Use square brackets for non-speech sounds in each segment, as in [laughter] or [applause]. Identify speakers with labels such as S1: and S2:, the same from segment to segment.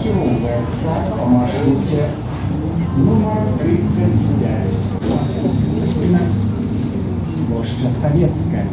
S1: Накіроўваецца па маршруце нумар 35. Плошча Савецкая.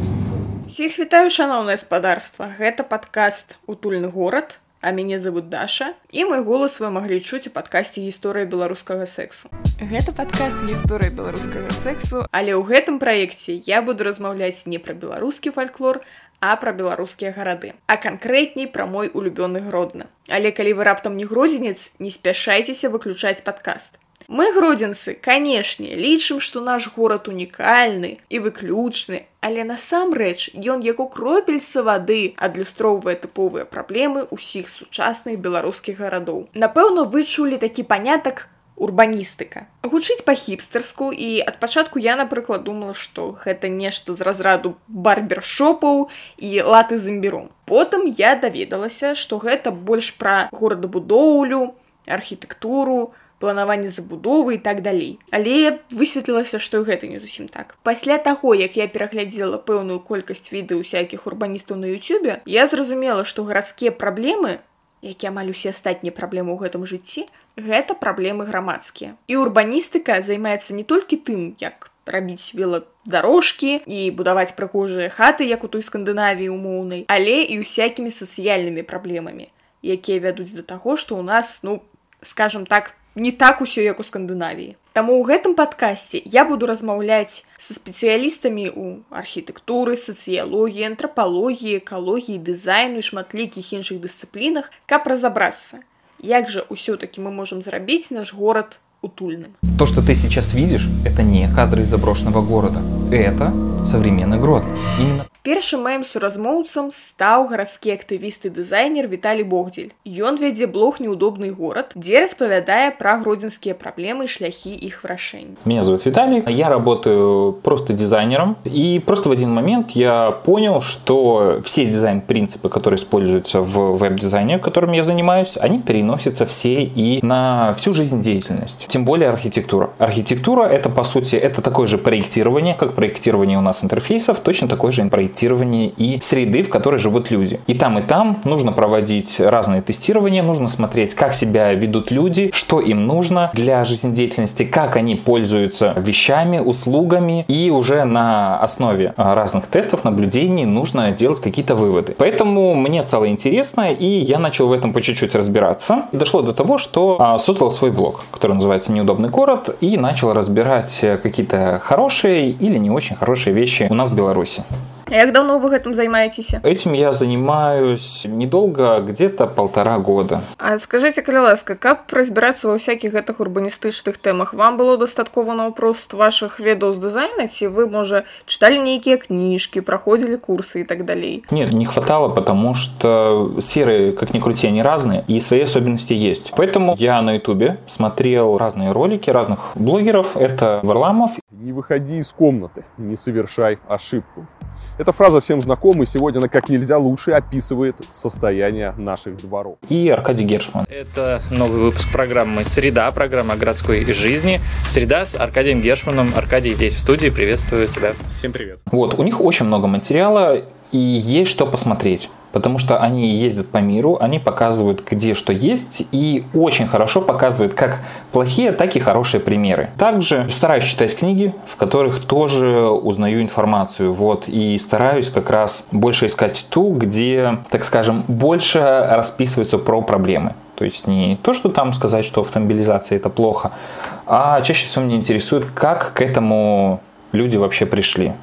S2: Усіх вітаю шаноўнае спадарства. Гэта падкаст утульны горад, а мяне зовут Даша і мой голас вы маглі чуць у падкасці гісторыя беларускага сексу. Гэта падкаст гісторыя беларускага сексу, але ў гэтым праекце я буду размаўляць не пра беларускі фальклор, а пра беларускія гарады, а канкрэтней пра мой улюбёны гродны. Але калі вы раптам не гродзенец, не спяшайцеся выключаць падкаст. Мы гродзенцы, канешне, лічым, што наш горад унікальны і выключны, але насамрэч ён як у кропельца вады адлюстроўвае тыповыя праблемы ўсіх сучасных беларускіх гарадоў. Напэўна, вы чулі такі панятак урбаністыка. Гучыць па-хіпстарску і ад пачатку я, напрыклад, думала, што гэта нешта з разраду барбершопаў і латы з імбіром. Потым я даведалася, што гэта больш пра горадабудоўлю, архітэктуру, планаванне забудовы і так далей. Але высветлілася, што гэта не зусім так. Пасля таго, як я пераглядзела пэўную колькасць відэо усякіх урбаністаў на Ютубе, я зразумела, што гарадскія праблемы, які амаль усе астатнія праблемы ў гэтым жыцці, гэта праблемы грамадскія. І урбаністыка займаецца не толькі тым, як рабіць веладарожкі і будаваць прыгожыя хаты, як у той скандынавіі умоўнай, але і усякімі сацыяльнымі праблемамі, якія вядуць да таго, што ў нас, ну, скажем так, не так усё як у скандынавіі Таму ў гэтым падкасці я буду размаўляць са спецыялістамі ў архітэктуры сацыялогіі антрапалогіі экалогіі дызайну і шматлікіх іншых дысцыплінах каб разабрацца як жа ўсё-таки мы можам зрабіць наш горад утульным
S3: то что ты сейчас видишь это не кадры заброшенного города это современный грот именно
S2: Першым маім суразмоўцам стаў гарадскі актывісты дызайнер Віталій Богдзель. Ён вядзе блог неудобны город, дзе распавядае пра гродзенскія праблемы і шляхі іх вырашэння.
S3: Меня зовут Виталий, я работаю просто дизайнером, и просто в один момент я понял, что все дизайн-принципы, которые используются в веб-дизайне, которым я занимаюсь, они переносятся все и на всю жизнь деятельность. Тем более архитектура. Архитектура это, по сути, это такое же проектирование, как проектирование у нас интерфейсов, точно такое же проектирование и среды, в которой живут люди. И там, и там нужно проводить разные тестирования, нужно смотреть, как себя ведут люди, что им нужно для жизнедеятельности, как они пользуются вещами, услугами, и уже на основе разных тестов, наблюдений нужно делать какие-то выводы. Поэтому мне стало интересно, и я начал в этом по чуть-чуть разбираться. Дошло до того, что а, создал свой блог, который называется «Неудобный город», и начал разбирать какие-то хорошие или не очень хорошие вещи у нас в Беларуси.
S2: Як давно вы гэтым займаецеся?
S3: Этим я занимаюсь недолго, где-то полтора года.
S2: А скажите, калі ласка, каб разбірацца ва ўсякіх гэтых урбаністычных тэмах, вам было дастаткова наўпрост вашых ведаў з дызайна, ці вы, можа, чыталі нейкія кніжкі, праходзілі курсы і так далей?
S3: Нет, не хватало, потому что сферы, как ни крути, они разные, и свои особенности есть. Поэтому я на ютубе смотрел разные ролики разных блогеров. Это Варламов.
S4: Не выходи из комнаты, не совершай ошибку. Эта фраза всем знакома, и сегодня она как нельзя лучше описывает состояние наших дворов.
S3: И Аркадий Гершман.
S5: Это новый выпуск программы «Среда», программа о городской жизни. «Среда» с Аркадием Гершманом. Аркадий здесь в студии, приветствую тебя.
S4: Всем привет.
S3: Вот, у них очень много материала, и есть что посмотреть потому что они ездят по миру, они показывают, где что есть, и очень хорошо показывают как плохие, так и хорошие примеры. Также стараюсь читать книги, в которых тоже узнаю информацию, вот, и стараюсь как раз больше искать ту, где, так скажем, больше расписывается про проблемы. То есть не то, что там сказать, что автомобилизация это плохо, а чаще всего меня интересует, как к этому люди вообще пришли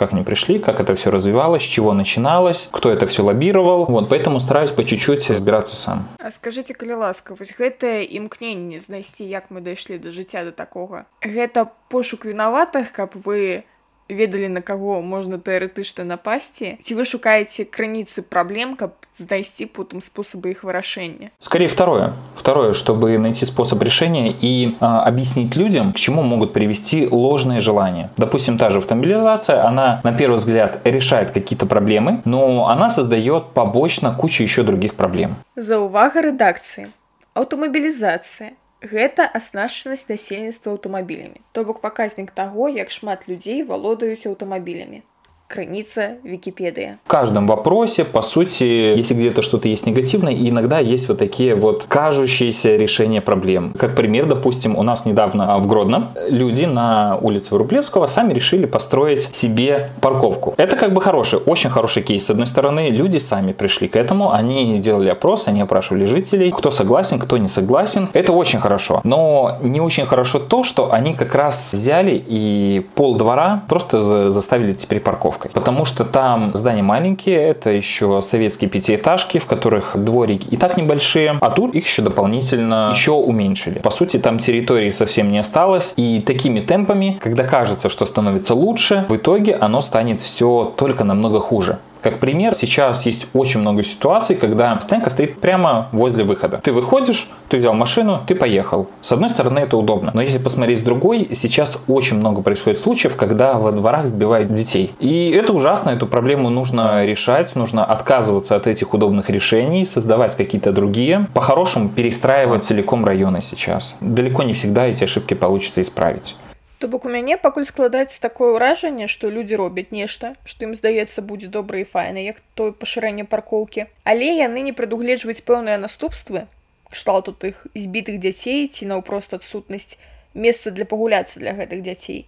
S3: как они пришли, как это все развивалось, с чего начиналось, кто это все лоббировал. Вот, поэтому стараюсь по чуть-чуть разбираться сам.
S2: А скажите, калі ласка, вось гэтае імкненне знайсці, як мы дайшлі да жыцця да такога. Гэта пошук вінаватых, каб вы ведалі на каго можна тэарэтычна напасці ці вы шукаеце крыніцы праблем каб знайсці потым способы их вырашэння
S3: скорее второе второе чтобы найти способ решения и а, объяснить людям к чему могут привести ложные желания допустим та же автомобилизация она на первый взгляд решает какие-то проблемы но она создает побочно кучу еще других проблем
S2: за увага редакции аўтамабілізацыя Гэта аснашчанасць насельніцтва аўтамабілямі, то бок паказнік таго, як шмат людзей валодаюць аўтамабілямі. Крыница Википедия.
S3: В каждом вопросе, по сути, если где-то что-то есть негативное, иногда есть вот такие вот кажущиеся решения проблем. Как пример, допустим, у нас недавно в Гродно люди на улице Врублевского сами решили построить себе парковку. Это как бы хороший, очень хороший кейс. С одной стороны, люди сами пришли к этому, они делали опрос, они опрашивали жителей, кто согласен, кто не согласен. Это очень хорошо. Но не очень хорошо то, что они как раз взяли и пол двора просто заставили теперь парковкой. Потому что там здания маленькие, это еще советские пятиэтажки, в которых дворики и так небольшие, а тут их еще дополнительно еще уменьшили. По сути, там территории совсем не осталось, и такими темпами, когда кажется, что становится лучше, в итоге оно станет все только намного хуже. Как пример, сейчас есть очень много ситуаций, когда стоянка стоит прямо возле выхода. Ты выходишь, ты взял машину, ты поехал. С одной стороны, это удобно. Но если посмотреть с другой, сейчас очень много происходит случаев, когда во дворах сбивают детей. И это ужасно, эту проблему нужно решать, нужно отказываться от этих удобных решений, создавать какие-то другие. По-хорошему перестраивать целиком районы сейчас. Далеко не всегда эти ошибки получится исправить.
S2: То бок у мяне пакуль складаецца такое ўражанне, што людзі робяць нешта, што ім здаецца будзе добра і файна, як тое пашырэнне паркоўкі. Але яны не прадугледжваюць пэўныя наступствы, кшталту тых збітых дзяцей ці наўпрост адсутнасць месца для пагуляцца для гэтых дзяцей.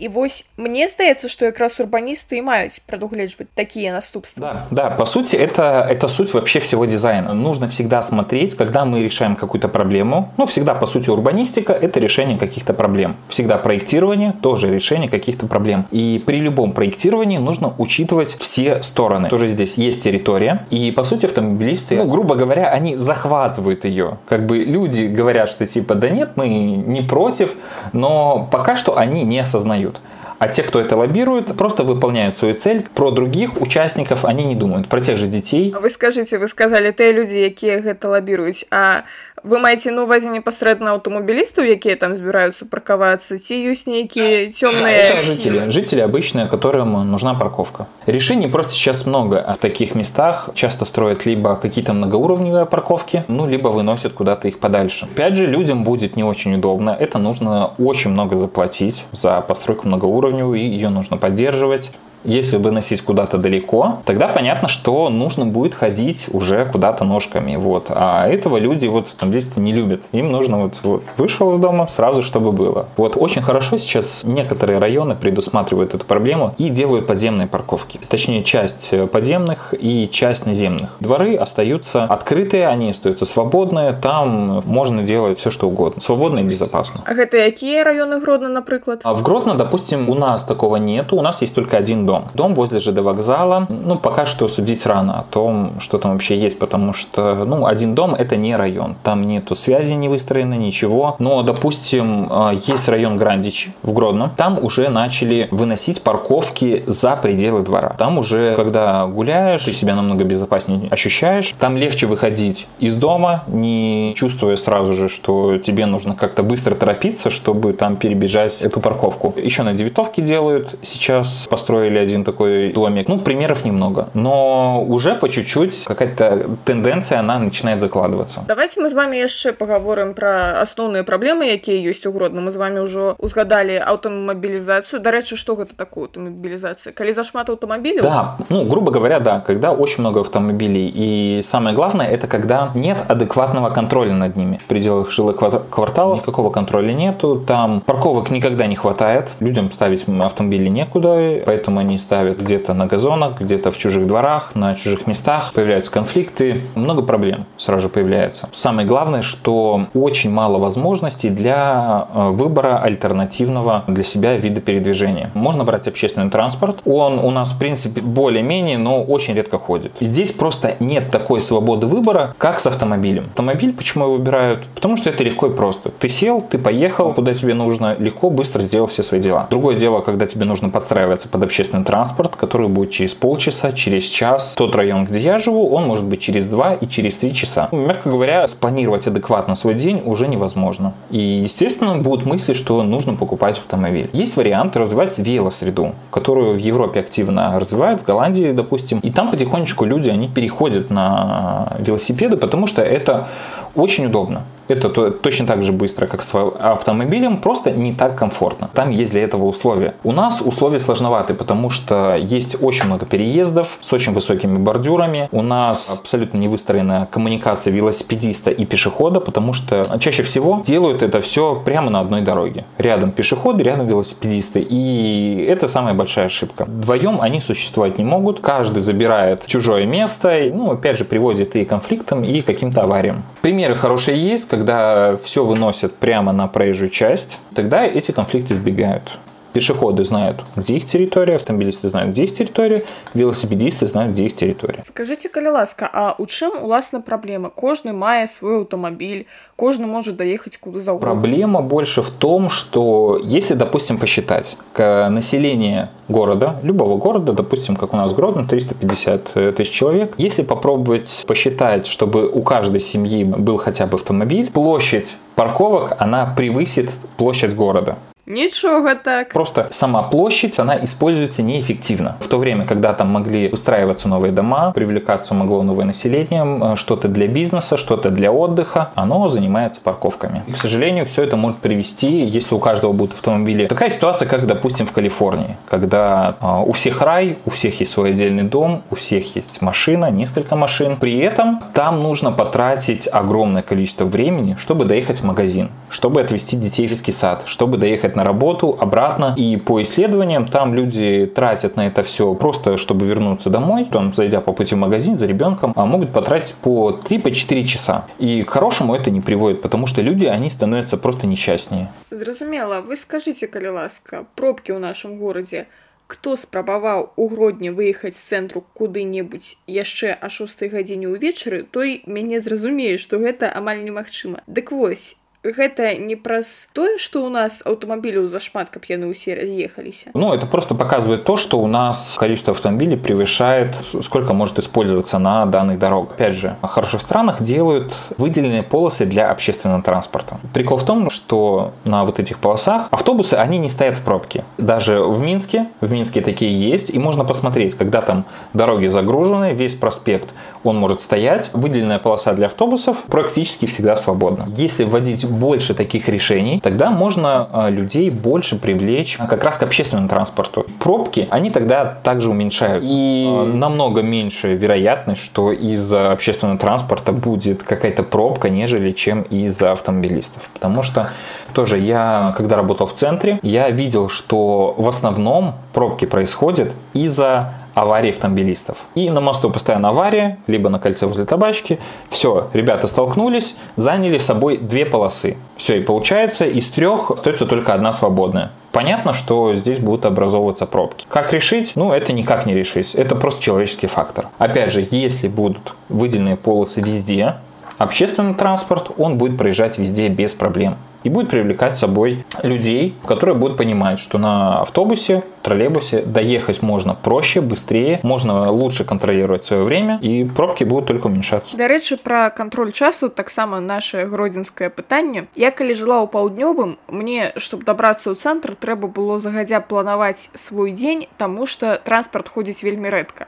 S2: И вось мне здаецца что якраз урбанисты и маюць прадугледжваць такие наступства
S3: да, да по сути это это суть вообще всего дизайна. Нужно всегда смотреть когда мы решаем какую-то проблему. Ну всегда по сути урбанистика это решение каких-то проблем. Всегда проектирование тоже решение каких-то проблем. И при любом проектировании нужно учитывать все стороны. Тоже здесь есть территория. И по сути автомобилисты ну грубо говоря они захватывают ее как бы люди говорят что типа да нет мы не против но пока что они не осознают дают. А те, кто это лоббирует, просто выполняют свою цель. Про других участников они не думают, про тех же детей.
S2: Вы скажите, вы сказали, те люди, якія гэта лабіруюць, а вы маеце на увазе непасрэдна аўтамабілістаў якія там збіраюцца паркавацца ці ёсць нейкія темные
S3: да, жители жители обычные которым нужна парковка решений просто сейчас много а в таких местах часто строят либо какие-то многоуровневые парковки ну либо выносят куда-то их подальше опять же людям будет не очень удобно это нужно очень много заплатить за постройку многоуровневую и ее нужно поддерживать если выносить куда-то далеко, тогда понятно, что нужно будет ходить уже куда-то ножками. Вот. А этого люди вот таблице не любят. Им нужно вот, вот вышел из дома, сразу чтобы было. Вот очень хорошо сейчас некоторые районы предусматривают эту проблему и делают подземные парковки. Точнее, часть подземных и часть наземных. Дворы остаются открытые, они остаются свободные. Там можно делать все, что угодно. Свободно и безопасно.
S2: А это какие районы Гродно, например?
S3: А в Гродно, допустим, у нас такого нету. У нас есть только один дом. Дом возле ЖД вокзала. Ну, пока что судить рано о том, что там вообще есть, потому что, ну, один дом это не район. Там нету связи не выстроено, ничего. Но, допустим, а, есть район Грандич в Гродно. Там уже начали выносить парковки за пределы двора. Там уже, когда гуляешь, ты себя намного безопаснее ощущаешь. Там легче выходить из дома, не чувствуя сразу же, что тебе нужно как-то быстро торопиться, чтобы там перебежать эту парковку. Еще на Девятовке делают. Сейчас построили один такой домик. Ну, примеров немного. Но уже по чуть-чуть какая-то тенденция, она начинает закладываться.
S2: Давайте мы с вами еще поговорим про основные проблемы, какие есть у Гродно. Мы с вами уже узгадали автомобилизацию. До речи, что это такое автомобилизация? Коли зашмат автомобилей?
S3: Да, ну, грубо говоря, да, когда очень много автомобилей. И самое главное, это когда нет адекватного контроля над ними. В пределах жилых кварталов никакого контроля нету. Там парковок никогда не хватает. Людям ставить автомобили некуда, поэтому они ставят где-то на газонах, где-то в чужих дворах, на чужих местах. Появляются конфликты, много проблем сразу же появляется. Самое главное, что очень мало возможностей для э, выбора альтернативного для себя вида передвижения. Можно брать общественный транспорт. Он у нас, в принципе, более-менее, но очень редко ходит. Здесь просто нет такой свободы выбора, как с автомобилем. Автомобиль почему его выбирают? Потому что это легко и просто. Ты сел, ты поехал, куда тебе нужно, легко, быстро сделал все свои дела. Другое дело, когда тебе нужно подстраиваться под общественный транспорт, который будет через полчаса, через час. Тот район, где я живу, он может быть через два и через три часа. Мягко говоря, спланировать адекватно свой день уже невозможно. И, естественно, будут мысли, что нужно покупать автомобиль. Есть вариант развивать велосреду, которую в Европе активно развивают, в Голландии, допустим. И там потихонечку люди, они переходят на велосипеды, потому что это очень удобно. Это то- точно так же быстро, как с автомобилем, просто не так комфортно. Там есть для этого условия. У нас условия сложноваты, потому что есть очень много переездов с очень высокими бордюрами. У нас абсолютно не выстроена коммуникация велосипедиста и пешехода, потому что чаще всего делают это все прямо на одной дороге. Рядом пешеходы, рядом велосипедисты. И это самая большая ошибка. Вдвоем они существовать не могут. Каждый забирает чужое место. Ну, опять же, приводит и конфликтам, и каким-то авариям. Примеры хорошие есть, когда все выносят прямо на проезжую часть. Тогда эти конфликты избегают. Пешеходы знают, где их территория, автомобилисты знают, где их территория, велосипедисты знают, где их территория.
S2: Скажите, калі ласка, а у чым уласна праблема? Кожны мае свой аўтамабіль, кожны можа даехаць куды заўгодна.
S3: Проблема больше в том, что если, допустим, посчитать к население города, любого города, допустим, как у нас Гродно, 350 тысяч человек, если попробовать посчитать, чтобы у каждой семьи был хотя бы автомобиль, площадь парковок, она превысит площадь города.
S2: Нічога так.
S3: Просто сама площадь, она используется неэффективно. В то время, когда там могли устраиваться новые дома, привлекаться могло новое население, э, что-то для бизнеса, что-то для отдыха, оно занимается парковками. И, к сожалению, все это может привести, если у каждого будут автомобили. Такая ситуация, как, допустим, в Калифорнии, когда э, у всех рай, у всех есть свой отдельный дом, у всех есть машина, несколько машин. При этом там нужно потратить огромное количество времени, чтобы доехать в магазин, чтобы отвезти детей в детский сад, чтобы доехать на работу, обратно. И по исследованиям там люди тратят на это все просто, чтобы вернуться домой, там, зайдя по пути в магазин за ребенком, а могут потратить по 3-4 часа. И к хорошему это не приводит, потому что люди, они становятся просто несчастнее.
S2: Зразумела, вы скажыце, калі ласка, пробкі ў нашым горадзе. Хто спрабаваў у грудні выехаць з цэнтру куды-небудзь яшчэ а шостай гадзіне ўвечары, той мяне зразумее, што гэта амаль немагчыма. Дык вось, гэта не праз тое, што ў нас аўтамабіляў зашмат, каб яны ўсе раз'ехаліся.
S3: Ну, это просто показывает то, что у нас количество автомобилей превышает, с- сколько может использоваться на данных дорогах. Опять же, в хороших странах делают выделенные полосы для общественного транспорта. Прикол в том, что на вот этих полосах автобусы, они не стоят в пробке. Даже в Минске, в Минске такие есть, и можно посмотреть, когда там дороги загружены, весь проспект, он может стоять. Выделенная полоса для автобусов практически всегда свободна. Если вводить больше таких решений, тогда можно э, людей больше привлечь а, как раз к общественному транспорту. Пробки, они тогда также уменьшаются. И э, намного меньше вероятность, что из-за общественного транспорта будет какая-то пробка, нежели чем из-за автомобилистов. Потому что тоже я, когда работал в центре, я видел, что в основном пробки происходят из-за аварии автомобилистов. И на мосту постоянно авария, либо на кольце возле табачки. Все, ребята столкнулись, заняли собой две полосы. Все, и получается, из трех остается только одна свободная. Понятно, что здесь будут образовываться пробки. Как решить? Ну, это никак не решить. Это просто человеческий фактор. Опять же, если будут выделенные полосы везде, общественный транспорт, он будет проезжать везде без проблем И будет привлекать с собой людей, которые будут понимать, что на автобусе, троллейбусе доехать можно проще, быстрее, можно лучше контролировать свое время, и пробки будут только уменьшаться.
S2: Дарэчы пра кантроль часу таксама наше гродзенскае пытанне я калі жыла ў паўднёвым мне чтобы дабрацца ў цэнтр трэба было загадзя планаваць свой дзень таму што транспарт ходзіць вельмі рэдка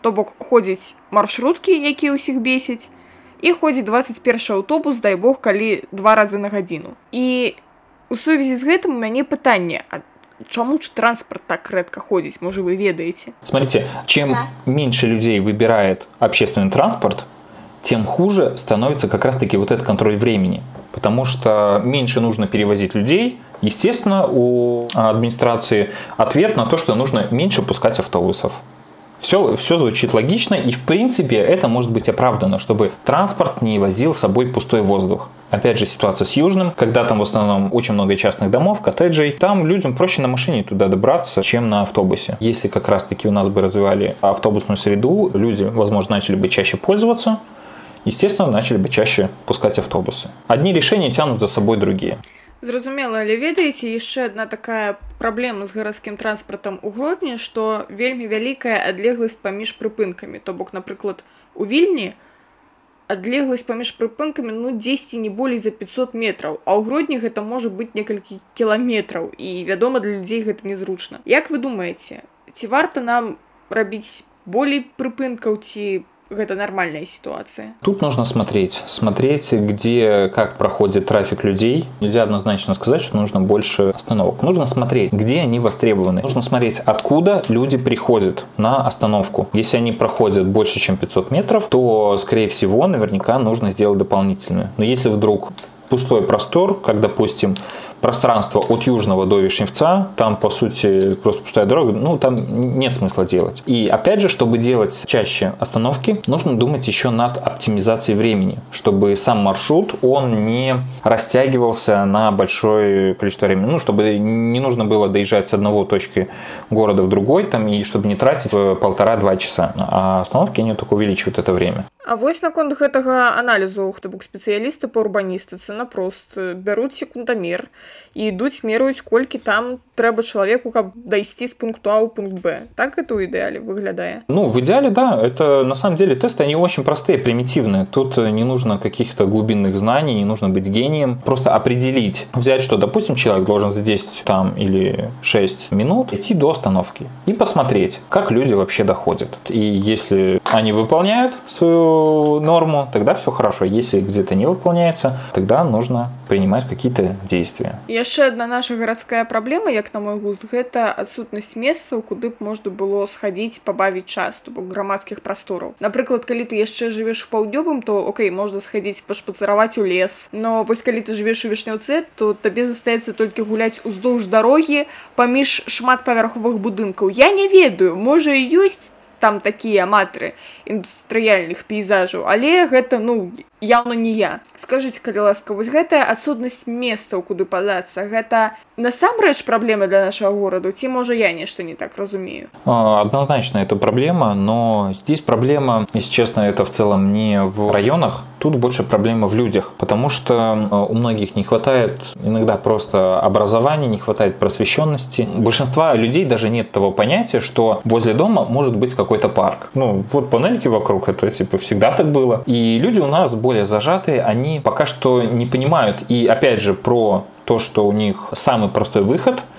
S2: то бок ходзіць маршруткі якія ўсіх бесяць і ходзіць 21 аўтобус дай бог калі два разы на гадзіну і у сувязі з гэтым у мяне пытанне а чаму ж транспарт так рэдка ходзіць можа вы ведаеце
S3: Смотрите, чем меньше людей выбирает общественный транспорт, тем хуже становится как раз-таки вот этот контроль времени. Потому что меньше нужно перевозить людей. Естественно, у администрации ответ на то, что нужно меньше пускать автобусов. Все, все звучит логично, и в принципе это может быть оправдано, чтобы транспорт не возил с собой пустой воздух. Опять же, ситуация с Южным, когда там в основном очень много частных домов, коттеджей, там людям проще на машине туда добраться, чем на автобусе. Если как раз-таки у нас бы развивали автобусную среду, люди, возможно, начали бы чаще пользоваться, естественно, начали бы чаще пускать автобусы. Одни решения тянут за собой другие.
S2: Зразумела, але ведаеце яшчэ адна такая праблема з гарадскім транспартам у гродні, што вельмі вялікая адлегласць паміж прыпынкамі. То бок, напрыклад, у вільні адлегласць паміж прыпынкамі ну 10 не болей за 500 метраў, а ў гродні гэта можа быць некалькі кіламетраў і вядома для людзей гэта незручна. Як вы думаеце, ці варта нам рабіць болей прыпынкаў ці гэта нармальная ситуация
S3: Тут нужно смотреть. Смотреть, где, как проходит трафик людей. Нельзя однозначно сказать, что нужно больше остановок. Нужно смотреть, где они востребованы. Нужно смотреть, откуда люди приходят на остановку. Если они проходят больше, чем 500 метров, то, скорее всего, наверняка нужно сделать дополнительную. Но если вдруг пустой простор, как, допустим, пространство от Южного до Вишневца, там, по сути, просто пустая дорога, ну, там нет смысла делать. И, опять же, чтобы делать чаще остановки, нужно думать еще над оптимизацией времени, чтобы сам маршрут, он не растягивался на большое количество времени. Ну, чтобы не нужно было доезжать с одного точки города в другой, там, и чтобы не тратить полтора-два часа. А остановки, они только увеличивают это время.
S2: А вось наконт гэтага аналізу хто бок спецыялісты па урбаністыцы напрост бяруць секундамер і ідуць мераюць колькі там трэба чалавеку каб дайсці з пункту а ў пункт б так это ў ідэале выглядае
S3: Ну, в идеале, да, это на самом деле тесты, они очень простые, примитивные. Тут э, не нужно каких-то глубинных знаний, не нужно быть гением. Просто определить, взять, что, допустим, человек должен за 10 там, или 6 минут идти до остановки и посмотреть, как люди вообще доходят. И если они выполняют свою норму, тогда все хорошо. Если где-то не выполняется, тогда нужно принимать какие-то действия.
S2: яшчэ одна наша гарадская праблема як на мой густ гэта адсутнасць месцаў куды б можна было схадзіць пабавіць час то бок грамадскіх прастораў напрыклад калі ты яшчэ жывеш у паўднёвым то окей можна схадзіць пашпацараваць у лес. Но вось калі ты жывеш у вішняўцы то табе застаецца толькі гуляць уздоўж дарогі паміж шматпавярховых будынкаў я не ведаю можа ёсць там такія аматры індустрыяльных пейзажаў але гэта ну яўна не я скажитеце калі ласка вось гэтая адсутнасць месцаў куды падацца гэта насамрэч праблема для нашага гораду ці можа я нешта не так разумею
S3: А, Однозначно это проблема, но здесь проблема, если честно, это в целом не в районах, тут больше проблема в людях, потому что э, у многих не хватает иногда просто образования, не хватает просвещенности. У большинства людей даже нет того понятия, что возле дома может быть какой-то парк. Ну, вот панельки вокруг, это типа всегда так было. И люди у нас более зажатые, они пока что не понимают. И опять же про то, что у них самый простой выход –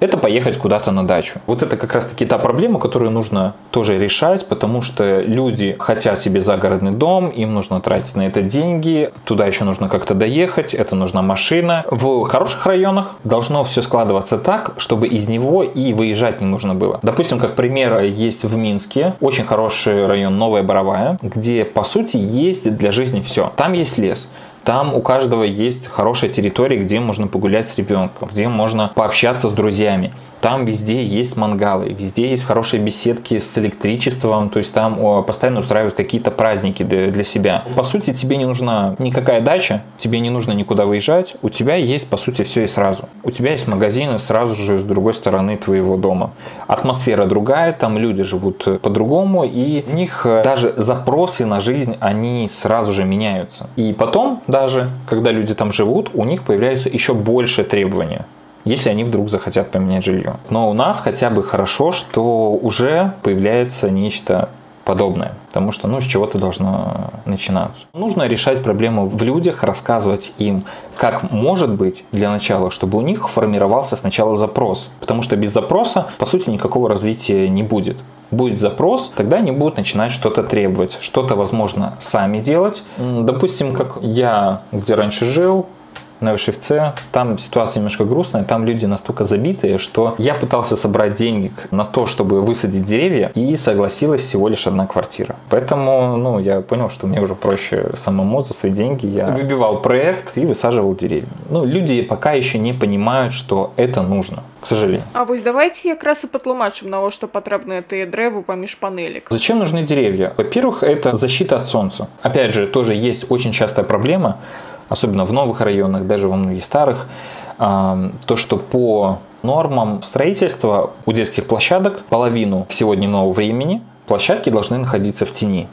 S3: это поехать куда-то на дачу. Вот это как раз-таки та проблема, которую нужно тоже решать, потому что люди хотят себе загородный дом, им нужно тратить на это деньги, туда еще нужно как-то доехать, это нужна машина. В хороших районах должно все складываться так, чтобы из него и выезжать не нужно было. Допустим, как пример, есть в Минске очень хороший район Новая Боровая, где, по сути, есть для жизни все. Там есть лес, там у каждого есть хорошая территория, где можно погулять с ребенком, где можно пообщаться с друзьями. Там везде есть мангалы, везде есть хорошие беседки с электричеством, то есть там постоянно устраивают какие-то праздники для, себя. По сути, тебе не нужна никакая дача, тебе не нужно никуда выезжать, у тебя есть, по сути, все и сразу. У тебя есть магазины сразу же с другой стороны твоего дома. Атмосфера другая, там люди живут по-другому, и у них э, даже запросы на жизнь, они сразу же меняются. И потом, даже когда люди там живут, у них появляются еще больше требования если они вдруг захотят поменять жилье. Но у нас хотя бы хорошо, что уже появляется нечто подобное. Потому что, ну, с чего-то должно начинаться. Нужно решать проблему в людях, рассказывать им, как может быть для начала, чтобы у них формировался сначала запрос. Потому что без запроса, по сути, никакого развития не будет. Будет запрос, тогда они будут начинать что-то требовать, что-то, возможно, сами делать. Допустим, как я, где раньше жил, на Вишевце, там ситуация немножко грустная, там люди настолько забитые, что я пытался собрать денег на то, чтобы высадить деревья, и согласилась всего лишь одна квартира. Поэтому, ну, я понял, что мне уже проще самому за свои деньги. Я выбивал проект и высаживал деревья. Ну, люди пока еще не понимают, что это нужно, к сожалению.
S2: А вось давайте якраз і патлумачым навошта патрэбныя тыя дрэвы паміж панелек
S3: Зачем нужны деревья? Во-первых, это защита от солнца. Опять же, тоже есть очень частая проблема, особенно в новых районах, даже во многих старых, а, то, что по нормам строительства у детских площадок половину всего дневного времени площадки должны находиться в тени.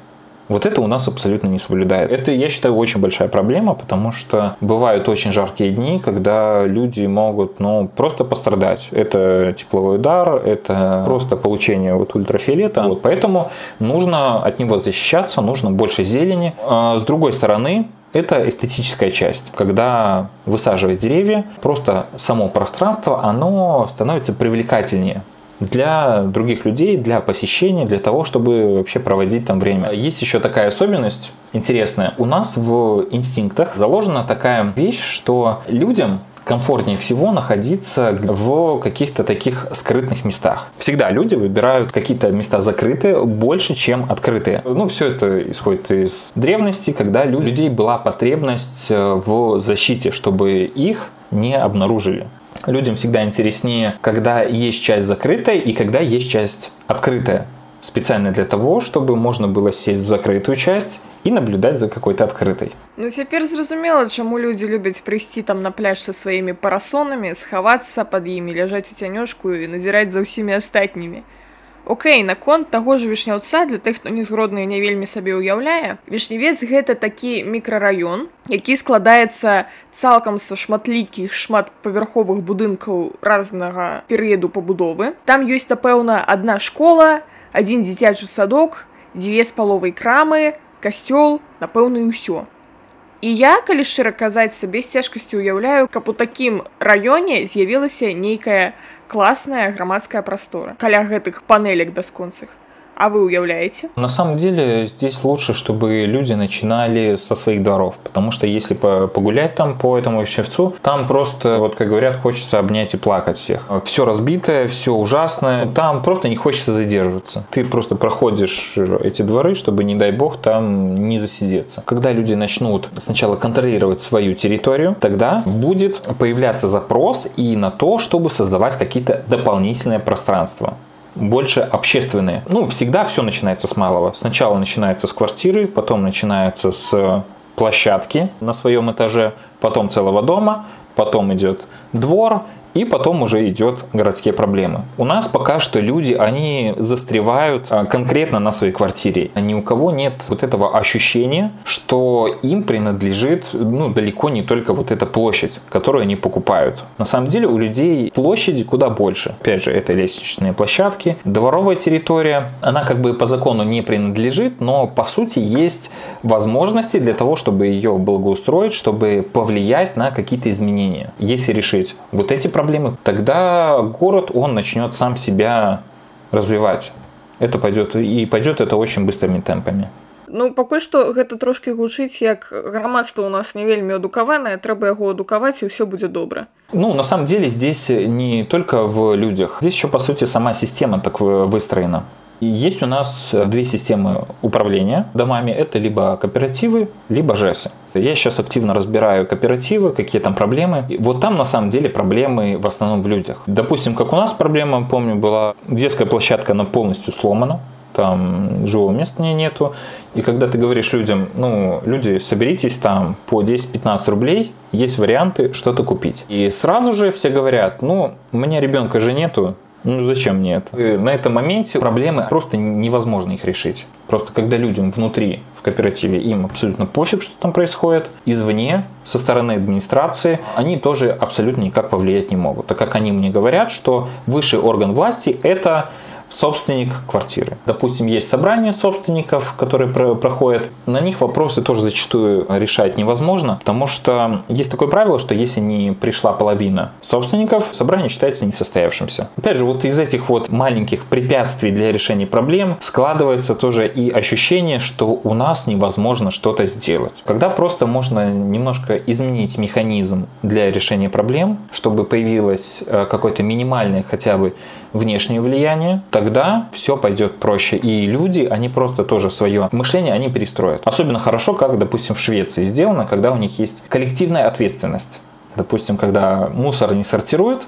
S3: Вот это у нас абсолютно не соблюдается. Это, я считаю, очень большая проблема, потому что бывают очень жаркие дни, когда люди могут ну, просто пострадать. Это тепловой удар, это просто получение вот ультрафиолета. Вот, поэтому нужно от него защищаться, нужно больше зелени. А с другой стороны, это эстетическая часть. Когда высаживать деревья, просто само пространство, оно становится привлекательнее для других людей, для посещения, для того, чтобы вообще проводить там время. Есть еще такая особенность интересная. У нас в инстинктах заложена такая вещь, что людям комфортнее всего находиться в каких-то таких скрытных местах. Всегда люди выбирают какие-то места закрытые больше, чем открытые. Ну, все это исходит из древности, когда у людей была потребность э, в защите, чтобы их не обнаружили. Людям всегда интереснее, когда есть часть закрытая и когда есть часть открытая специально для того, чтобы можно было сесть в закрытую часть і наблюдаць за какой-то адкрытай
S2: Ну цяпер зразумела чаму людзі любяць прыйсці там на пляж са сваімі парасонамі схавацца пад імі ляжаць у цянёшку і назіраць за ўсімі астатнімі Окей наконт таго ж вішняўца для тых хто незгродны не вельмі сабе ўяўляе вішневец гэта такі мікрараён які складаецца цалкам са шматлікіх шматпавярховых будынкаў разнага перыяду пабудовы. Там ёсць напэўна адна школа адзін дзіцячы садок дзве з паловай крамы касцёл напэўна і ўсё і я калі шчыра казаць сабе з цяжкасцю уяўляю каб у такім раёне з'явілася нейкая класная грамадская прастора каля гэтых панелек бясконцых А вы уявляете?
S3: На самом деле здесь лучше, чтобы люди начинали со своих дворов, потому что если погулять там по этому Ищевцу, там просто, вот как говорят, хочется обнять и плакать всех. Все разбитое, все ужасное, там просто не хочется задерживаться. Ты просто проходишь эти дворы, чтобы, не дай бог, там не засидеться. Когда люди начнут сначала контролировать свою территорию, тогда будет появляться запрос и на то, чтобы создавать какие-то дополнительные пространства больше общественные. Ну, всегда все начинается с малого. Сначала начинается с квартиры, потом начинается с площадки на своем этаже, потом целого дома, потом идет двор, и потом уже идет городские проблемы. У нас пока что люди, они застревают а, конкретно на своей квартире. Ни у кого нет вот этого ощущения, что им принадлежит ну, далеко не только вот эта площадь, которую они покупают. На самом деле у людей площади куда больше. Опять же, это лестничные площадки. Дворовая территория, она как бы по закону не принадлежит, но по сути есть возможности для того, чтобы ее благоустроить, чтобы повлиять на какие-то изменения. Если решить вот эти проблемы, тогда город, он начнет сам себя развивать. Это пойдет, и пойдет это очень быстрыми темпами.
S2: Ну пакуль што гэта трошкі гучыць як грамадства у нас не вельмі адукаванае трэба яго адукаваць і ўсё будзе добра
S3: ну на самом деле здесь не только в людях здесь еще по сути сама система так выстроена есть у нас две системы управления домами. Это либо кооперативы, либо ЖЭСы. Я сейчас активно разбираю кооперативы, какие там проблемы. Вот там на самом деле проблемы в основном в людях. Допустим, как у нас проблема, помню, была детская площадка, она полностью сломана там живого места нету. И когда ты говоришь людям, ну, люди, соберитесь там по 10-15 рублей, есть варианты что-то купить. И сразу же все говорят, ну, у меня ребенка же нету, ну зачем мне это? И на этом моменте проблемы просто невозможно их решить. Просто когда людям внутри в кооперативе им абсолютно пофиг, что там происходит, извне, со стороны администрации, они тоже абсолютно никак повлиять не могут. Так как они мне говорят, что высший орган власти это собственник квартиры. Допустим, есть собрание собственников, которые про проходят. На них вопросы тоже зачастую решать невозможно, потому что есть такое правило, что если не пришла половина собственников, собрание считается несостоявшимся. Опять же, вот из этих вот маленьких препятствий для решения проблем складывается тоже и ощущение, что у нас невозможно что-то сделать. Когда просто можно немножко изменить механизм для решения проблем, чтобы появилось э, какое-то минимальное хотя бы внешнее влияние, тогда все пойдет проще. И люди, они просто тоже свое мышление, они перестроят. Особенно хорошо, как, допустим, в Швеции сделано, когда у них есть коллективная ответственность. Допустим, когда мусор не сортируют,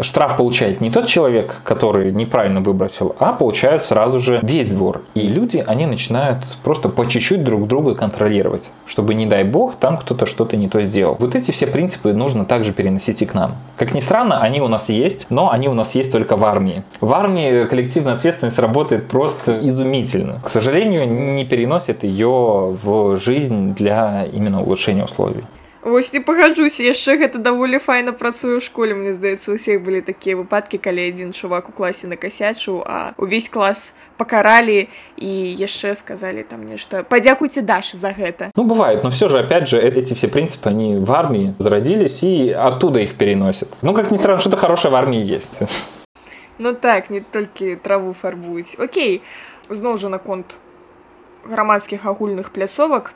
S3: штраф получает не тот человек, который неправильно выбросил, а получает сразу же весь двор. И люди, они начинают просто по чуть-чуть друг друга контролировать, чтобы, не дай бог, там кто-то что-то не то сделал. Вот эти все принципы нужно также переносить и к нам. Как ни странно, они у нас есть, но они у нас есть только в армии. В армии коллективная ответственность работает просто изумительно. К сожалению, не переносит ее в жизнь для именно улучшения условий.
S2: Вось не пагаджуся яшчэ гэта даволі файна працую ў школе мне здаецца усіх былі такія выпадкі калі адзін чувак у класе накасячыў а увесь клас пакаралі і яшчэ сказалі там нешта падзякуйте даши за гэта
S3: ну бывает но все же опять же эти все принципы они в армии зародились и оттуда их переносят ну как ни странно что-то хорошее в армии есть
S2: Ну так, не толькі траву фарбуюць. Окей, зноў жа наконт грамадскіх агульных пляцовак.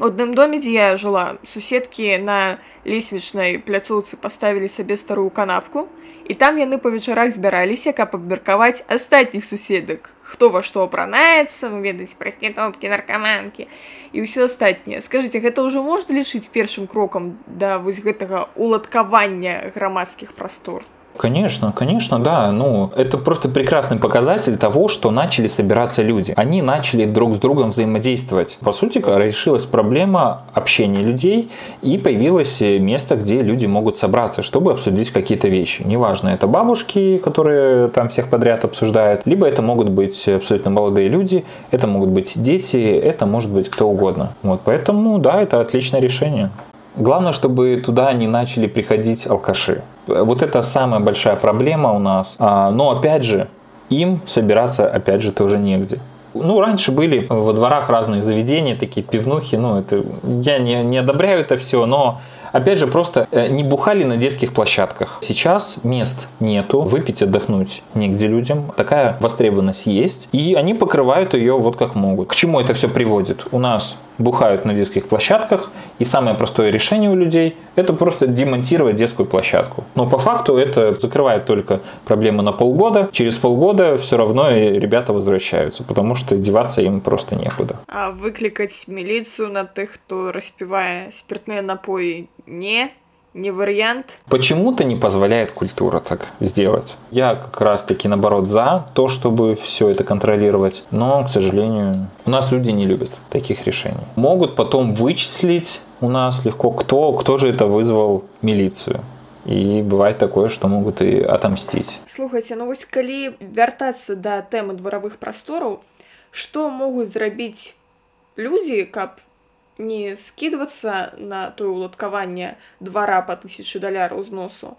S2: У адным доме, дзе я жыла, суседкі на лесвічнай пляцоўцы паставілі сабе старую канапку, і там яны па вечарах збіраліся, каб абмеркаваць астатніх суседак. Хто во што апранаецца, ну ведаць прасцітоткі, наркаманкі і ўсё астатняе. Скажыце, гэта ўжо можна лічыць першым крокам да вось гэтага уладкавання грамадскіх прастор.
S3: Конечно, конечно, да. Ну, это просто прекрасный показатель того, что начали собираться люди. Они начали друг с другом взаимодействовать. По сути, решилась проблема общения людей, и появилось место, где люди могут собраться, чтобы обсудить какие-то вещи. Неважно, это бабушки, которые там всех подряд обсуждают, либо это могут быть абсолютно молодые люди, это могут быть дети, это может быть кто угодно. Вот, поэтому, да, это отличное решение. Главное, чтобы туда не начали приходить алкаши. Вот это самая большая проблема у нас. А, но опять же, им собираться, опять же, тоже негде. Ну, раньше были во дворах разные заведения, такие пивнухи. Ну, это я не, не одобряю это все, но опять же, просто э, не бухали на детских площадках. Сейчас мест нету, выпить, отдохнуть негде людям. Такая востребованность есть, и они покрывают ее вот как могут. К чему это все приводит? У нас бухают на детских площадках, и самое простое решение у людей – это просто демонтировать детскую площадку. Но по факту это закрывает только проблемы на полгода. Через полгода все равно ребята возвращаются, потому что деваться им просто некуда.
S2: А выкликать милицию на тех, кто распивая спиртные напои, не не вариант.
S3: Почему-то не позволяет культура так сделать. Я как раз таки наоборот за то, чтобы все это контролировать, но, к сожалению, у нас люди не любят таких решений. Могут потом вычислить у нас легко, кто, кто же это вызвал милицию. І бывает такое, што могуць і атамсціць.
S2: Слухайце, ну вось калі вяртацца да тэмы дваравых прастораў, што могуць зрабіць людзі, каб не скидываться на тое уладкаванне двара по тысячы даляраў зносу,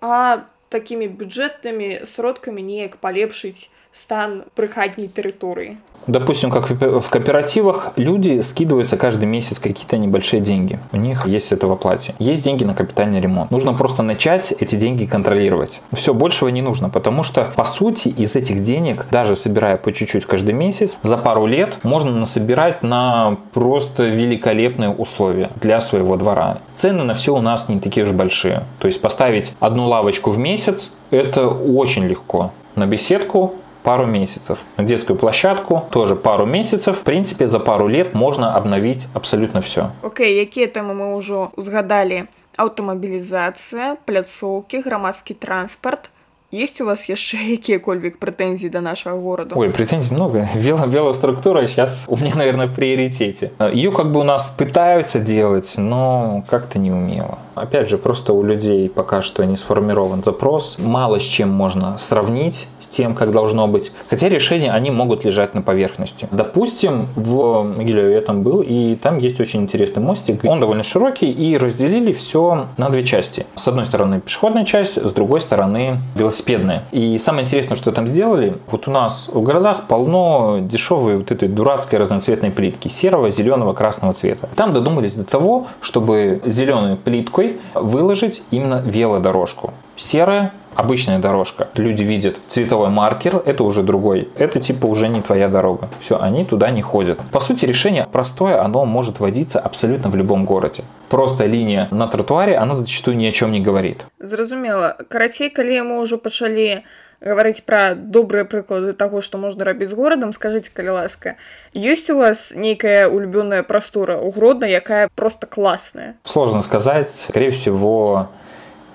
S2: а такімі бюджэтнымі сродкамі неяк палепшыць стан прыхатняй тэрыторыі.
S3: Допустим, как в кооперативах, люди скидываются каждый месяц какие-то небольшие деньги. У них есть это в оплате. Есть деньги на капитальный ремонт. Нужно просто начать эти деньги контролировать. Все, большего не нужно, потому что, по сути, из этих денег, даже собирая по чуть-чуть каждый месяц, за пару лет можно насобирать на просто великолепные условия для своего двора. Цены на все у нас не такие уж большие. То есть поставить одну лавочку в месяц – это очень легко. На беседку пару месяцев. На детскую площадку тоже пару месяцев. В принципе, за пару лет можно обновить абсолютно все.
S2: Окей, okay, какие темы мы уже узгадали? Аўтамабілізацыя, пляцоўкі, грамадскі транспарт – есть у вас яшчэ якія-кольвек претензий до нашего города?
S3: Ой, претензий много. [laughs] Вело велоструктура сейчас у меня, наверное, в приоритете. Ее как бы у нас пытаются делать, но как-то не умело. Опять же, просто у людей пока что не сформирован запрос. Мало с чем можно сравнить с тем, как должно быть. Хотя решения, они могут лежать на поверхности. Допустим, в Могилеве я там был, и там есть очень интересный мостик. Он довольно широкий, и разделили все на две части. С одной стороны пешеходная часть, с другой стороны велосипедная. И самое интересное, что там сделали, вот у нас в городах полно дешевой вот этой дурацкой разноцветной плитки, серого, зеленого, красного цвета. Там додумались до того, чтобы зеленой плиткой выложить именно велодорожку. Серая обычная дорожка. Люди видят цветовой маркер, это уже другой. Это типа уже не твоя дорога. Все, они туда не ходят. По сути, решение простое, оно может водиться абсолютно в любом городе. Просто линия на тротуаре, она зачастую ни о чем не говорит.
S2: Зразумела. Карацей, калі мы ўжо пачалі гаварыць пра добрыя прыклады таго, што можна рабіць з горадам, скажыце, калі ласка, ёсць у вас нейкая улюбёная прастора ў Гродна, якая просто классная?
S3: Сложно сказать. Скорее всего,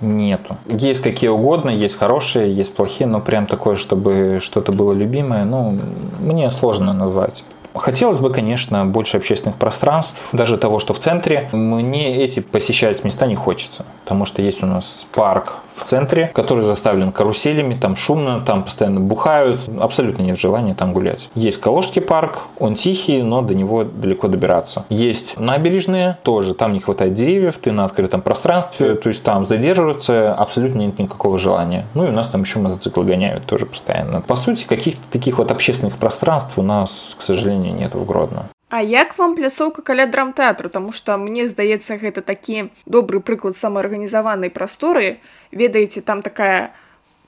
S3: нету. Есть какие угодно, есть хорошие, есть плохие, но прям такое, чтобы что-то было любимое, ну, мне сложно назвать. Хотелось бы, конечно, больше общественных пространств, даже того, что в центре. Мне эти посещать места не хочется, потому что есть у нас парк центре, который заставлен каруселями, там шумно, там постоянно бухают, абсолютно нет желания там гулять. Есть Калужский парк, он тихий, но до него далеко добираться. Есть набережные, тоже там не хватает деревьев, ты на открытом пространстве, то есть там задерживаться абсолютно нет никакого желания. Ну и у нас там еще мотоциклы гоняют тоже постоянно. По сути, каких-то таких вот общественных пространств у нас, к сожалению, нет в Гродно.
S2: А як вам пляцоўка каля драмтэатру, Таму што мне здаецца гэта такі добры прыклад самаарганізаванай прасторы. ведаеце там такая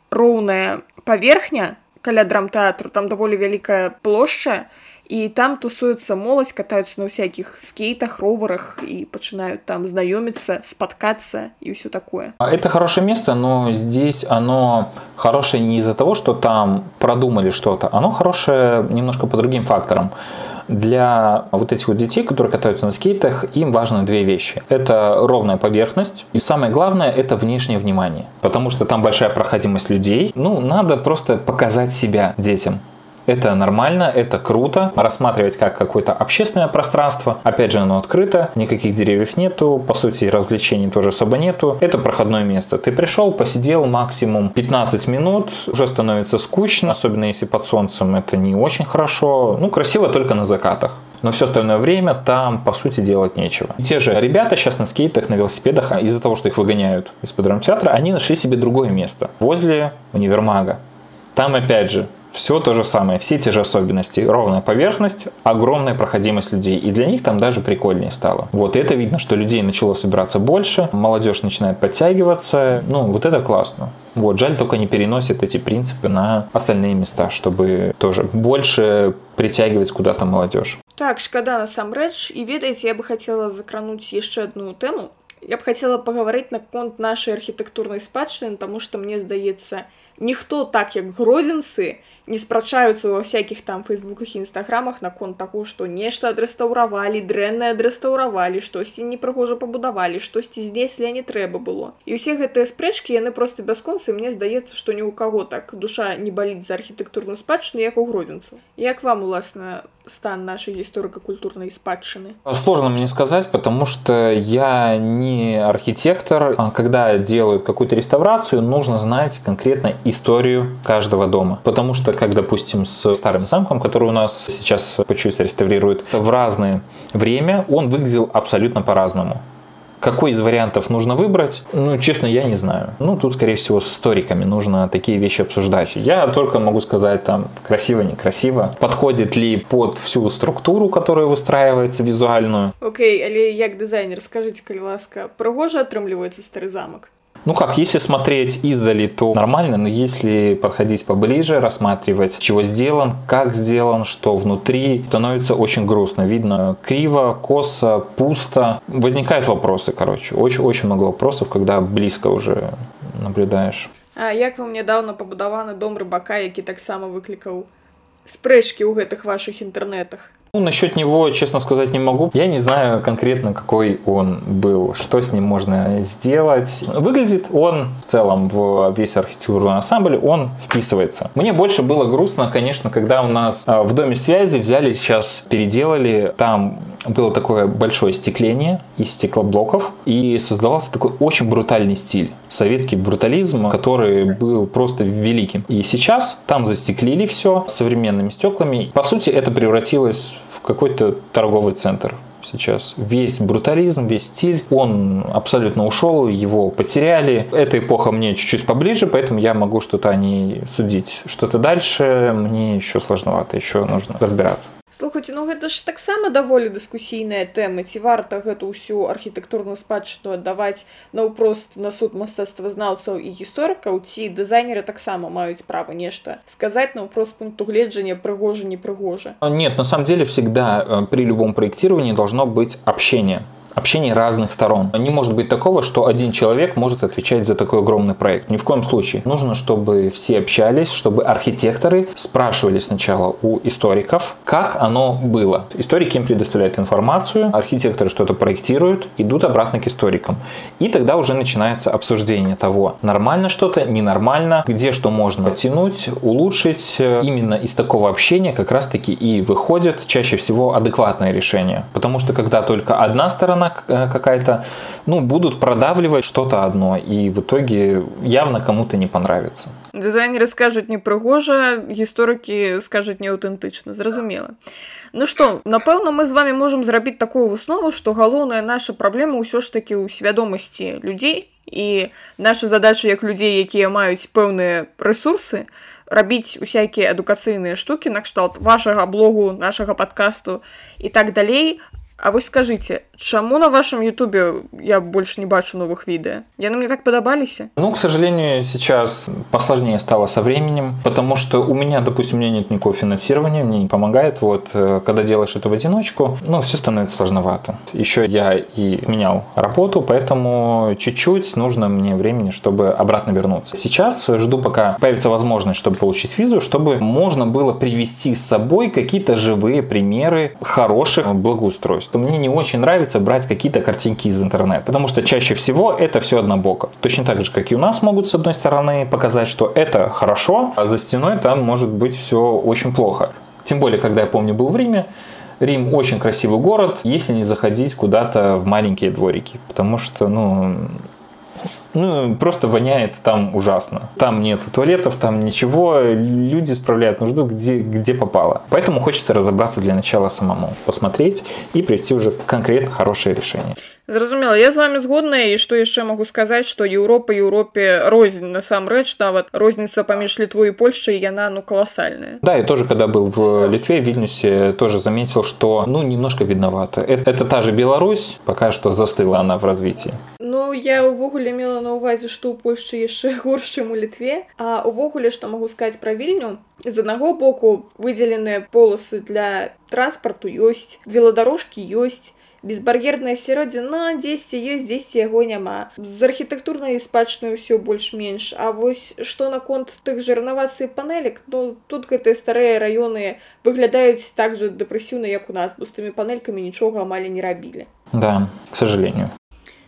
S2: роўная паверхня каля драмтэатру там даволі вялікая плошча і там тусуецца моладзь катаюцца на ўсякіх скейтах роварах і пачынаюць там знаёміцца спаткацца і ўсё такое
S3: А Это хорошее место, но здесь оно хорошее не из-за того, что там продумали что-то, оно хорошее немножко по другим факторам. Для вот этих вот детей, которые катаются на скейтах, им важны две вещи. Это ровная поверхность, и самое главное, это внешнее внимание. Потому что там большая проходимость людей. Ну, надо просто показать себя детям. Это нормально, это круто. Рассматривать как какое-то общественное пространство. Опять же, оно открыто, никаких деревьев нету, по сути, развлечений тоже особо нету. Это проходное место. Ты пришел, посидел максимум 15 минут, уже становится скучно, особенно если под солнцем это не очень хорошо. Ну, красиво только на закатах. Но все остальное время там, по сути, делать нечего. Те же ребята сейчас на скейтах, на велосипедах, а из-за того, что их выгоняют из-под драмтеатра, они нашли себе другое место. Возле универмага. Там, опять же, все то же самое, все те же особенности. Ровная поверхность, огромная проходимость людей. И для них там даже прикольнее стало. Вот это видно, что людей начало собираться больше, молодежь начинает подтягиваться. Ну, вот это классно. Вот, жаль, только не переносит эти принципы на остальные места, чтобы тоже больше притягивать куда-то молодежь.
S2: Так шкада насамрэч і ведаеце я бы хацела закрануць яшчэ одну тэму я б хацела пагаварыць наконт нашай архітэктурнай спадчыны таму што мне здаецца ніхто так як гродзенцы не спрачаюцца ва всякіх там фейсбуках і нстаграмах наконт таго што нешта адрэстаўравалі дрэнна адрэстаўравалі штосьці непрыгожа пабудавалі штосьці знеслі а не трэба было і ўсе гэтыя спрэчкі яны просто бясконцы мне здаецца што ні ў каго так душа не баліць за архітэктурную спадчыну як у гродзенцу як вам уласна стан нашей историко-культурной спадщины?
S3: Сложно мне сказать, потому что я не архитектор. А Когда делают какую-то реставрацию, нужно знать конкретно историю каждого дома. Потому что, как, допустим, с старым замком, который у нас сейчас по чуть реставрируют, в разное время он выглядел абсолютно по-разному. Какой из вариантов нужно выбрать? Ну, честно, я не знаю. Ну, тут, скорее всего, с историками нужно такие вещи обсуждать. Я только могу сказать, там, красиво, некрасиво. Подходит ли под всю структуру, которая выстраивается визуальную.
S2: Окей, але як дизайнер, скажите, калі ласка, прыгожа атрымліваецца стары замок?
S3: Ну как, если смотреть издали, то нормально, но если подходить поближе, рассматривать, чего сделан, как сделан, что внутри, становится очень грустно. Видно криво, косо, пусто. Возникают вопросы, короче. Очень-очень много вопросов, когда близко уже наблюдаешь.
S2: А як вам нядаўна пабудаваны дом рыбака, які таксама выклікаў спрэчкі ў гэтых ваших інтэрнетах?
S3: Ну, насчет него, честно сказать, не могу. Я не знаю конкретно, какой он был, что с ним можно сделать. Выглядит он в целом в весь архитектурный ансамбль, он вписывается. Мне больше было грустно, конечно, когда у нас а, в доме связи взяли сейчас, переделали, там было такое большое стекление из стеклоблоков, и создавался такой очень брутальный стиль. Советский брутализм, который был просто великим. И сейчас там застеклили все современными стеклами. По сути, это превратилось в какой-то торговый центр сейчас. Весь брутализм, весь стиль, он абсолютно ушел, его потеряли. Эта эпоха мне чуть-чуть поближе, поэтому я могу что-то о ней судить. Что-то дальше мне еще сложновато, еще нужно разбираться
S2: Слухайте, ну гэта ж таксама даволі дыскусійная тэма ці варта гэту ўсю архітэктурную спадчыну аддаваць наўпрост на суд мастацтвазнаўцаў і гісторыкаў ці дызайнеры таксама маюць права нешта сказаць наўпрост пункту гледжання прыгожа не прыгожа
S3: Нет, на самом деле всегда э, при любом проектировании должно быть общение общение разных сторон. Не может быть такого, что один человек может отвечать за такой огромный проект. Ни в коем случае. Нужно, чтобы все общались, чтобы архитекторы спрашивали сначала у историков, как оно было. Историки им предоставляют информацию, архитекторы что-то проектируют, идут обратно к историкам. И тогда уже начинается обсуждение того, нормально что-то, ненормально, где что можно потянуть, улучшить. Именно из такого общения как раз-таки и выходит чаще всего адекватное решение. Потому что когда только одна сторона э, какая-то, ну, будут продавливать что-то одно, и в итоге явно кому-то не понравится.
S2: дызайнеры скажуць непрыгожа гісторыкі скажуць неаўтэнтычна зразумела Ну што напэўна мы з вами можемм зрабіць такую выснову што галоўная наша праблема ўсё ж такі ў свядомасці людзей і наша задача як людзей якія маюць пэўныя рэсурсы рабіць усякія адукацыйныя штукі накшталт вашага блогу нашага падкасту і так далей а вось скажыце чаму на вашем ютубе я больше не бачу новых відэа яны мне так падабаліся
S3: Ну, к сожалению, сейчас посложнее стало со временем, потому что у меня, допустим, у меня нет никакого финансирования, мне не помогает. Вот, э, когда делаешь это в одиночку, ну, все становится сложновато. Еще я и менял работу, поэтому чуть-чуть нужно мне времени, чтобы обратно вернуться. Сейчас жду, пока появится возможность, чтобы получить визу, чтобы можно было привести с собой какие-то живые примеры хороших благоустройств. Мне не очень нравится брать какие-то картинки из интернета, потому что чаще всего это все однобоко. Точно так же, как и у нас могут с одной стороны показать, что это хорошо, а за стеной там может быть все очень плохо. Тем более, когда я помню, был в Риме, Рим очень красивый город, если не заходить куда-то в маленькие дворики, потому что, ну, ну, просто воняет там ужасно. Там нет туалетов, там ничего, люди справляют нужду где, где попало. Поэтому хочется разобраться для начала самому, посмотреть и привести уже конкретно хорошее решение.
S2: Зразумела я з вами згодная і што яшчэ магу сказаць што Еўропа Еўропе рознь насамрэч нават розніца паміж літвой і Польшчай яна ну каласальная
S3: Да, я тоже, когда был в Литве, в Вильнюсе, тоже заметил, что, ну, немножко видновато. Это, это та же Беларусь, пока что застыла она в развитии.
S2: Ну я ўвогуле мела на ўвазе што ў Польшчы яшчэ горш чым у літве [laughs] а увогуле што магу сказаць пра вільню з аднаго боку выдзеленыя полосы для транспарту ёсць веладарожкі ёсць безбар'ерная сяродзіна дзесьці ёсць дзесьці яго няма з архітэктурнай спадчынай ўсё больш-менш А вось што наконт тых жа рэнавацыі панелек ну тут гэтыя старыя раёны выглядаюць так жа дэпрэсіўна як у нас бо з тымі панелькамі нічога амаль не рабілі
S3: Да, к сожалению.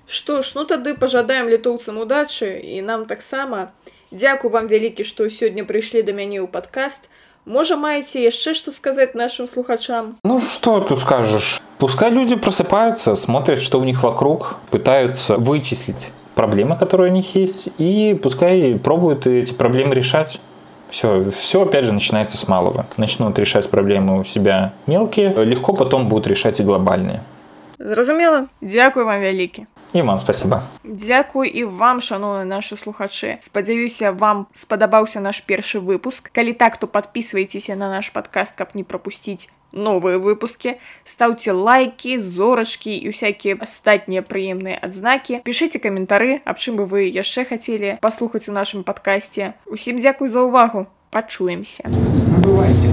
S2: Што ж ну тады пажадаем літоўцам удачы і нам таксама Дзякую вам вялікі што сёння прыйшлі да мяне ў падкаст Можа маеце яшчэ што сказаць нашим слухачам
S3: Ну, что тут скажешь? Пускай люди просыпаются, смотрят, что у них вокруг, пытаются вычислить проблемы, которые у них есть, и пускай пробуют эти проблемы решать. Все, все опять же начинается с малого. Начнут решать проблемы у себя мелкие, легко потом будут решать и глобальные.
S2: Зразумела Дзякуй вам вялікі
S3: И вам спасибо.
S2: Дзякуй і вам шаноўны нашы слухачы спадзяюся вам спадабаўся наш першы выпуск калі так то подписывайтеся на наш подкаст каб не пропусціць новыя выпуски стаўце лайки зорачки і усякія астатнія прыемныя адзнакі пішыце каментары аб чым бы вы яшчэ хацелі паслухаць у нашым падкасці усім дзякуй за ўвагу пачуемся
S1: Набывайте